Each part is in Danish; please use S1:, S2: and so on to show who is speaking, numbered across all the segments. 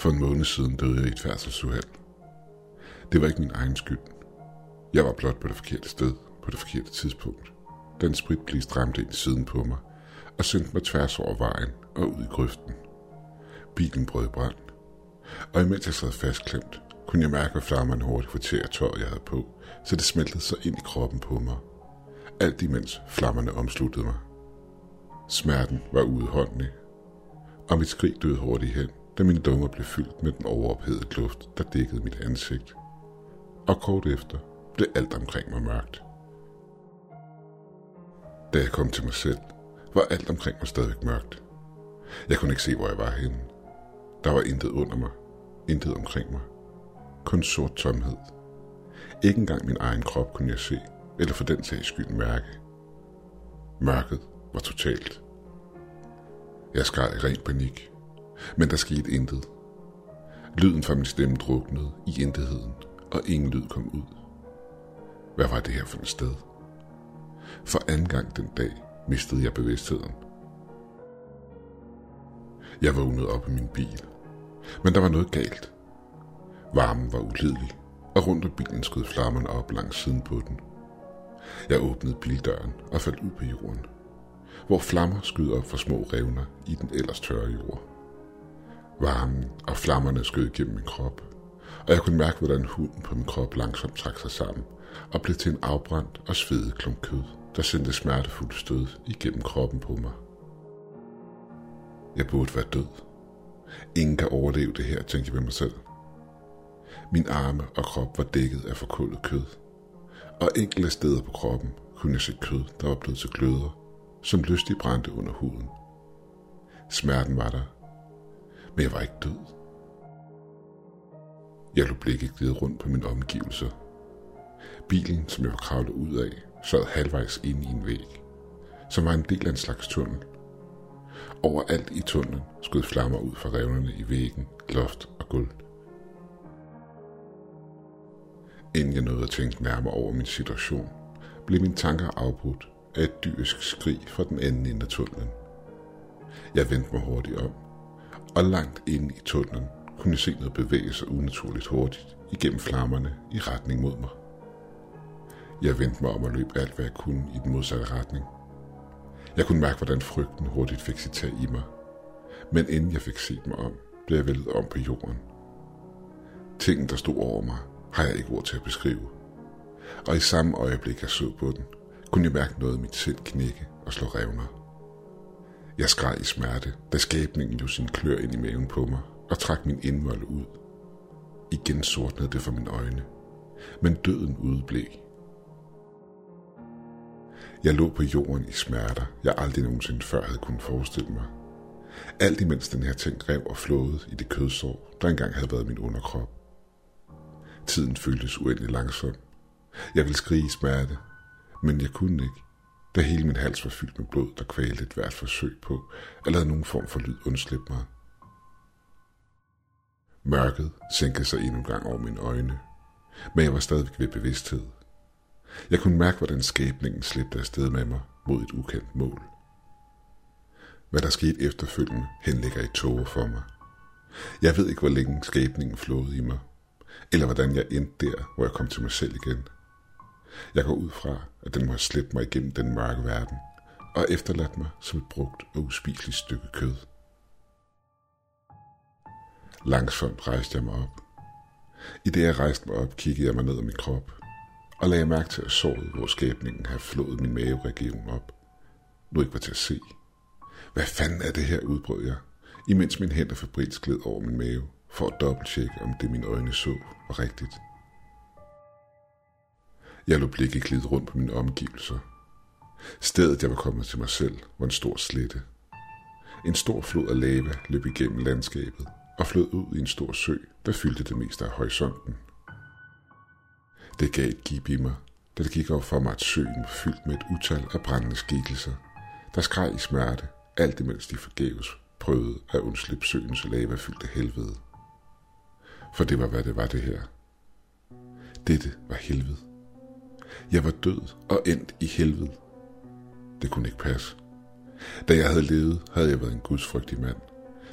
S1: For en måned siden døde jeg i et færdselsuheld. Det var ikke min egen skyld. Jeg var blot på det forkerte sted, på det forkerte tidspunkt. Den spritplis ramte ind i siden på mig og sendte mig tværs over vejen og ud i grøften. Bilen brød i brand. Og imens jeg sad fastklemt, kunne jeg mærke, at flammerne hurtigt fortærer tøjet, jeg havde på, så det smeltede sig ind i kroppen på mig. Alt imens flammerne omsluttede mig. Smerten var uudholdelig, og mit skrig døde hurtigt hen, da mine dunger blev fyldt med den overophedede luft, der dækkede mit ansigt. Og kort efter blev alt omkring mig mørkt. Da jeg kom til mig selv, var alt omkring mig stadig mørkt. Jeg kunne ikke se, hvor jeg var henne. Der var intet under mig, intet omkring mig. Kun sort tomhed. Ikke engang min egen krop kunne jeg se, eller for den sags skyld mærke. Mørket var totalt. Jeg skreg i ren panik, men der skete intet. Lyden fra min stemme druknede i intetheden, og ingen lyd kom ud. Hvad var det her for et sted? For anden gang den dag mistede jeg bevidstheden. Jeg vågnede op i min bil, men der var noget galt. Varmen var ulidelig, og rundt om bilen skød flammerne op langs siden på den. Jeg åbnede bildøren og faldt ud på jorden, hvor flammer skød op fra små revner i den ellers tørre jord. Varmen og flammerne skød gennem min krop, og jeg kunne mærke, hvordan huden på min krop langsomt trak sig sammen og blev til en afbrændt og svedet klump kød, der sendte smertefuldt stød igennem kroppen på mig. Jeg burde være død. Ingen kan overleve det her, tænkte jeg ved mig selv. Min arme og krop var dækket af forkullet kød, og enkelte steder på kroppen kunne jeg se kød, der var blevet til gløder, som lystigt brændte under huden. Smerten var der, men jeg var ikke død. Jeg lå blikket glide rundt på mine omgivelser. Bilen, som jeg var kravlet ud af, sad halvvejs ind i en væg, som var en del af en slags tunnel. Overalt i tunnelen skød flammer ud fra revnerne i væggen, loft og gulv. Inden jeg nåede at tænke nærmere over min situation, blev mine tanker afbrudt af et dyrisk skrig fra den anden ende af tunnelen. Jeg vendte mig hurtigt om, og langt inde i tunnelen kunne jeg se noget bevæge sig unaturligt hurtigt igennem flammerne i retning mod mig. Jeg vendte mig om og løb alt, hvad jeg kunne i den modsatte retning. Jeg kunne mærke, hvordan frygten hurtigt fik sit tag i mig. Men inden jeg fik set mig om, blev jeg væltet om på jorden. Tingen, der stod over mig, har jeg ikke ord til at beskrive. Og i samme øjeblik, jeg så på den, kunne jeg mærke noget af mit sind knække og slå revner. Jeg skreg i smerte, da skabningen lå sin klør ind i maven på mig og trak min indvold ud. Igen sortnede det for mine øjne, men døden udeblev. Jeg lå på jorden i smerter, jeg aldrig nogensinde før havde kunnet forestille mig. Alt imens den her ting rev og flåede i det kødsår, der engang havde været min underkrop. Tiden føltes uendelig langsom. Jeg ville skrige i smerte, men jeg kunne ikke, da hele min hals var fyldt med blod, der kvalte et hvert forsøg på at lade nogen form for lyd undslippe mig. Mørket sænkede sig endnu en gang over mine øjne, men jeg var stadigvæk ved bevidsthed. Jeg kunne mærke, hvordan skæbningen slæbte afsted med mig mod et ukendt mål. Hvad der skete efterfølgende, henlægger i tåger for mig. Jeg ved ikke, hvor længe skæbningen flåede i mig, eller hvordan jeg endte der, hvor jeg kom til mig selv igen. Jeg går ud fra, at den må have slæbt mig igennem den mørke verden, og efterladt mig som et brugt og uspiseligt stykke kød. Langsomt rejste jeg mig op. I det jeg rejste mig op, kiggede jeg mig ned ad min krop, og lagde mærke til, at såret, hvor skæbningen havde flået min maveregion op, nu ikke var til at se. Hvad fanden er det her, udbrød jeg, imens min hænder febrilsk gled over min mave, for at dobbelttjekke, om det mine øjne så var rigtigt. Jeg lå blikket glide rundt på mine omgivelser. Stedet, jeg var kommet til mig selv, var en stor slette. En stor flod af lava løb igennem landskabet og flød ud i en stor sø, der fyldte det meste af horisonten. Det gav et gib i mig, da det gik op for mig, at søen var fyldt med et utal af brændende skikkelser, der skreg i smerte, alt imens de forgæves prøvede at undslippe søens lavafyldte helvede. For det var, hvad det var det her. Dette var helvede. Jeg var død og endt i helvede. Det kunne ikke passe. Da jeg havde levet, havde jeg været en gudsfrygtig mand,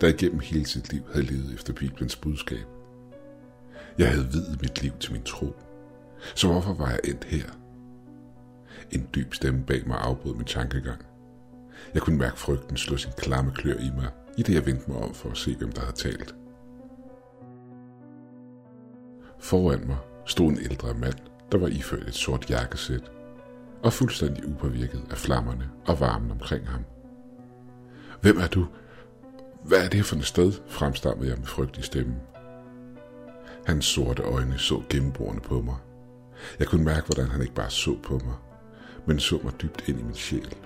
S1: der igennem hele sit liv havde levet efter Bibelens budskab. Jeg havde videt mit liv til min tro. Så hvorfor var jeg endt her? En dyb stemme bag mig afbrød min tankegang. Jeg kunne mærke frygten slå sin klamme klør i mig, i det jeg vendte mig om for at se, hvem der havde talt. Foran mig stod en ældre mand, der var iført et sort jakkesæt og fuldstændig upåvirket af flammerne og varmen omkring ham. Hvem er du? Hvad er det for et sted? fremstammede jeg med frygt i stemmen. Hans sorte øjne så gennemborende på mig. Jeg kunne mærke, hvordan han ikke bare så på mig, men så mig dybt ind i min sjæl.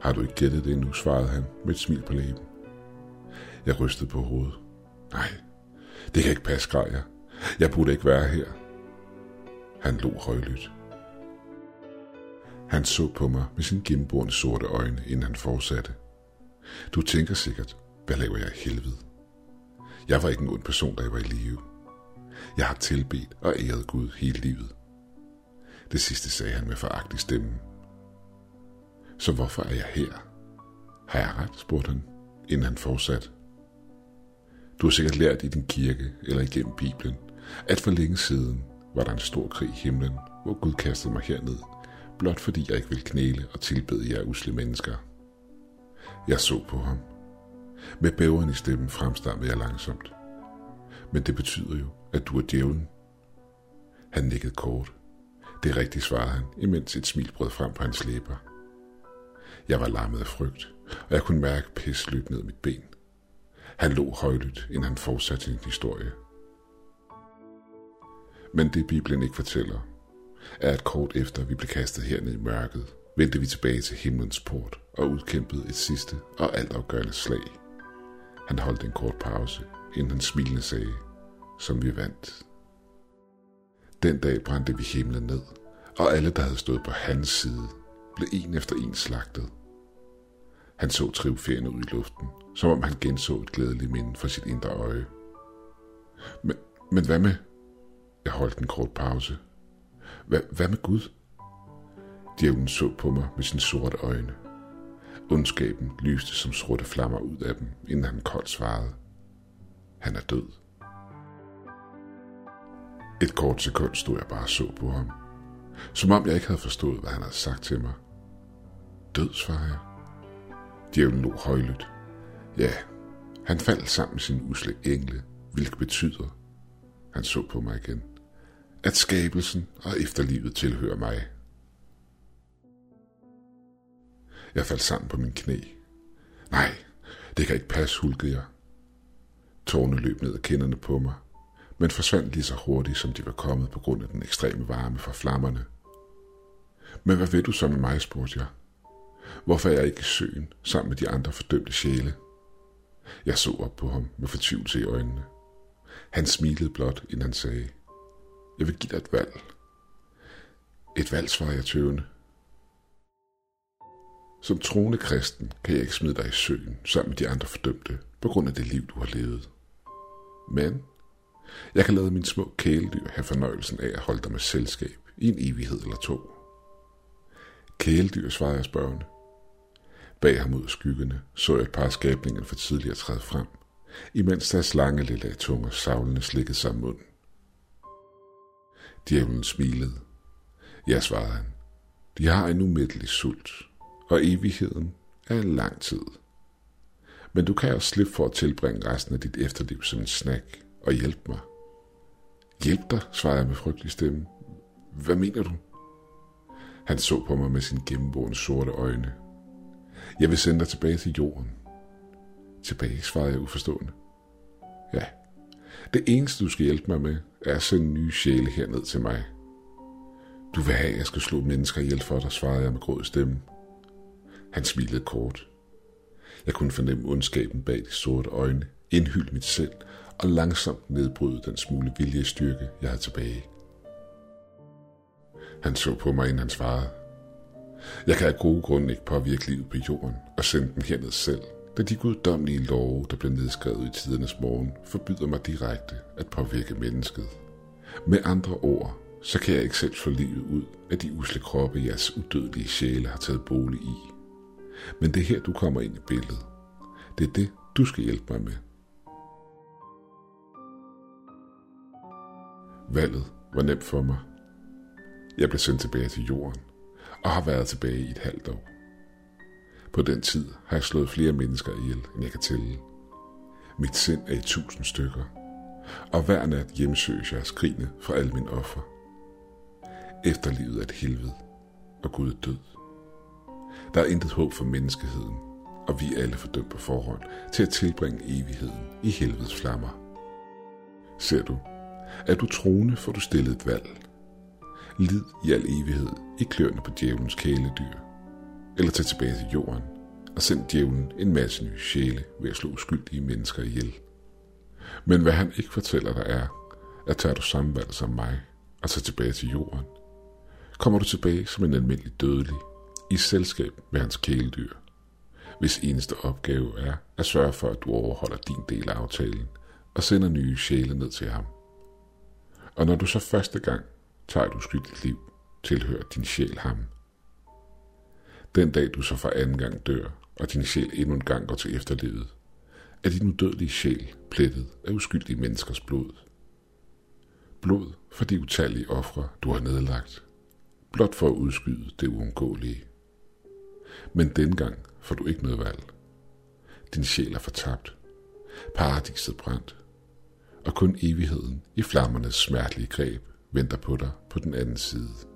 S1: Har du ikke gættet det endnu, svarede han med et smil på læben. Jeg rystede på hovedet. Nej, det kan ikke passe, grej jeg. Jeg burde ikke være her. Han lå højlydt. Han så på mig med sine gennemborende sorte øjne, inden han fortsatte. Du tænker sikkert, hvad laver jeg i helvede? Jeg var ikke en ond person, da jeg var i live. Jeg har tilbedt og æret Gud hele livet. Det sidste sagde han med foragtig stemme. Så hvorfor er jeg her? Har jeg ret, spurgte han, inden han fortsatte. Du har sikkert lært i din kirke eller igennem Bibelen, at for længe siden var der en stor krig i himlen, hvor Gud kastede mig herned, blot fordi jeg ikke ville knæle og tilbede jer usle mennesker. Jeg så på ham. Med bæveren i stemmen fremstammede jeg langsomt. Men det betyder jo, at du er djævlen. Han nikkede kort. Det er rigtigt, svarede han, imens et smil brød frem på hans læber. Jeg var lammet af frygt, og jeg kunne mærke pis løb ned mit ben. Han lå højlydt, inden han fortsatte sin historie. Men det Bibelen ikke fortæller, er at kort efter vi blev kastet herned i mørket, vendte vi tilbage til himlens port og udkæmpede et sidste og altafgørende slag. Han holdt en kort pause, inden han smilende sagde, som vi vandt. Den dag brændte vi himlen ned, og alle, der havde stået på hans side, blev en efter en slagtet. Han så triumferende ud i luften, som om han genså et glædeligt minde for sit indre øje. Men, men hvad med? Jeg holdt en kort pause. Hvad, hvad med Gud? Djævlen så på mig med sine sorte øjne. Ondskaben lyste som sorte flammer ud af dem, inden han koldt svarede. Han er død. Et kort sekund stod jeg bare og så på ham. Som om jeg ikke havde forstået, hvad han havde sagt til mig. Død, svarede jeg. Djævlen lå højlydt. Ja, han faldt sammen med sin usle engle, hvilket betyder, han så på mig igen, at skabelsen og efterlivet tilhører mig. Jeg faldt sammen på min knæ. Nej, det kan ikke passe, hulkede jeg. Tårne løb ned ad kinderne på mig, men forsvandt lige så hurtigt, som de var kommet på grund af den ekstreme varme fra flammerne. Men hvad ved du så med mig, spurgte jeg. Hvorfor er jeg ikke i søen sammen med de andre fordømte sjæle? Jeg så op på ham med fortvivlelse i øjnene. Han smilede blot, inden han sagde, jeg vil give dig et valg. Et valg, svarer jeg tøvende. Som troende kristen kan jeg ikke smide dig i søen sammen med de andre fordømte på grund af det liv, du har levet. Men jeg kan lade mine små kæledyr have fornøjelsen af at holde dig med selskab i en evighed eller to. Kæledyr, svarer jeg spørgende. Bag ham ud af skyggerne så jeg et par skabninger for tidligere træde frem, imens deres lange lille tunger savlende slikkede sig munden. Djævlen smilede. Ja, svarede han. De har en umættelig sult, og evigheden er en lang tid. Men du kan også slippe for at tilbringe resten af dit efterliv som en snak og hjælpe mig. Hjælp dig, svarede jeg med frygtelig stemme. Hvad mener du? Han så på mig med sine gennemboende sorte øjne. Jeg vil sende dig tilbage til jorden. Tilbage, svarede jeg uforstående. Ja, det eneste du skal hjælpe mig med, er at sende nye sjæle herned til mig. Du vil have, at jeg skal slå mennesker ihjel for dig, svarede jeg med gråd stemme. Han smilede kort. Jeg kunne fornemme ondskaben bag de sorte øjne, indhylde mit selv og langsomt nedbryde den smule viljestyrke, jeg havde tilbage. Han så på mig, inden han svarede. Jeg kan af gode grunde ikke påvirke livet på jorden og sende den herned selv, da de guddommelige love, der blev nedskrevet i tidernes morgen, forbyder mig direkte at påvirke mennesket. Med andre ord, så kan jeg ikke selv få livet ud af de usle kroppe, jeres udødelige sjæle har taget bolig i. Men det er her, du kommer ind i billedet. Det er det, du skal hjælpe mig med. Valget var nemt for mig. Jeg blev sendt tilbage til jorden, og har været tilbage i et halvt år. På den tid har jeg slået flere mennesker ihjel, end jeg kan tælle. Mit sind er i tusind stykker, og hver nat hjemsøges jeg skrigende fra alle mine offer. Efterlivet er et helvede, og Gud er død. Der er intet håb for menneskeheden, og vi er alle fordømt på forhånd til at tilbringe evigheden i helvedes flammer. Ser du, er du troende, får du stillet et valg. Lid i al evighed i kløerne på djævelens kæledyr, eller tage tilbage til jorden og send djævlen en masse nye sjæle ved at slå uskyldige mennesker ihjel. Men hvad han ikke fortæller dig er, at tager du samme valg som mig og tager tilbage til jorden, kommer du tilbage som en almindelig dødelig, i selskab med hans kæledyr, hvis eneste opgave er at sørge for, at du overholder din del af aftalen og sender nye sjæle ned til ham. Og når du så første gang tager et uskyldigt liv, tilhører din sjæl ham. Den dag du så for anden gang dør, og din sjæl endnu en gang går til efterlivet, er din udødelige sjæl plettet af uskyldige menneskers blod. Blod for de utallige ofre, du har nedlagt, blot for at udskyde det uundgåelige. Men dengang får du ikke noget valg. Din sjæl er fortabt. Paradiset brændt. Og kun evigheden i flammernes smertelige greb venter på dig på den anden side.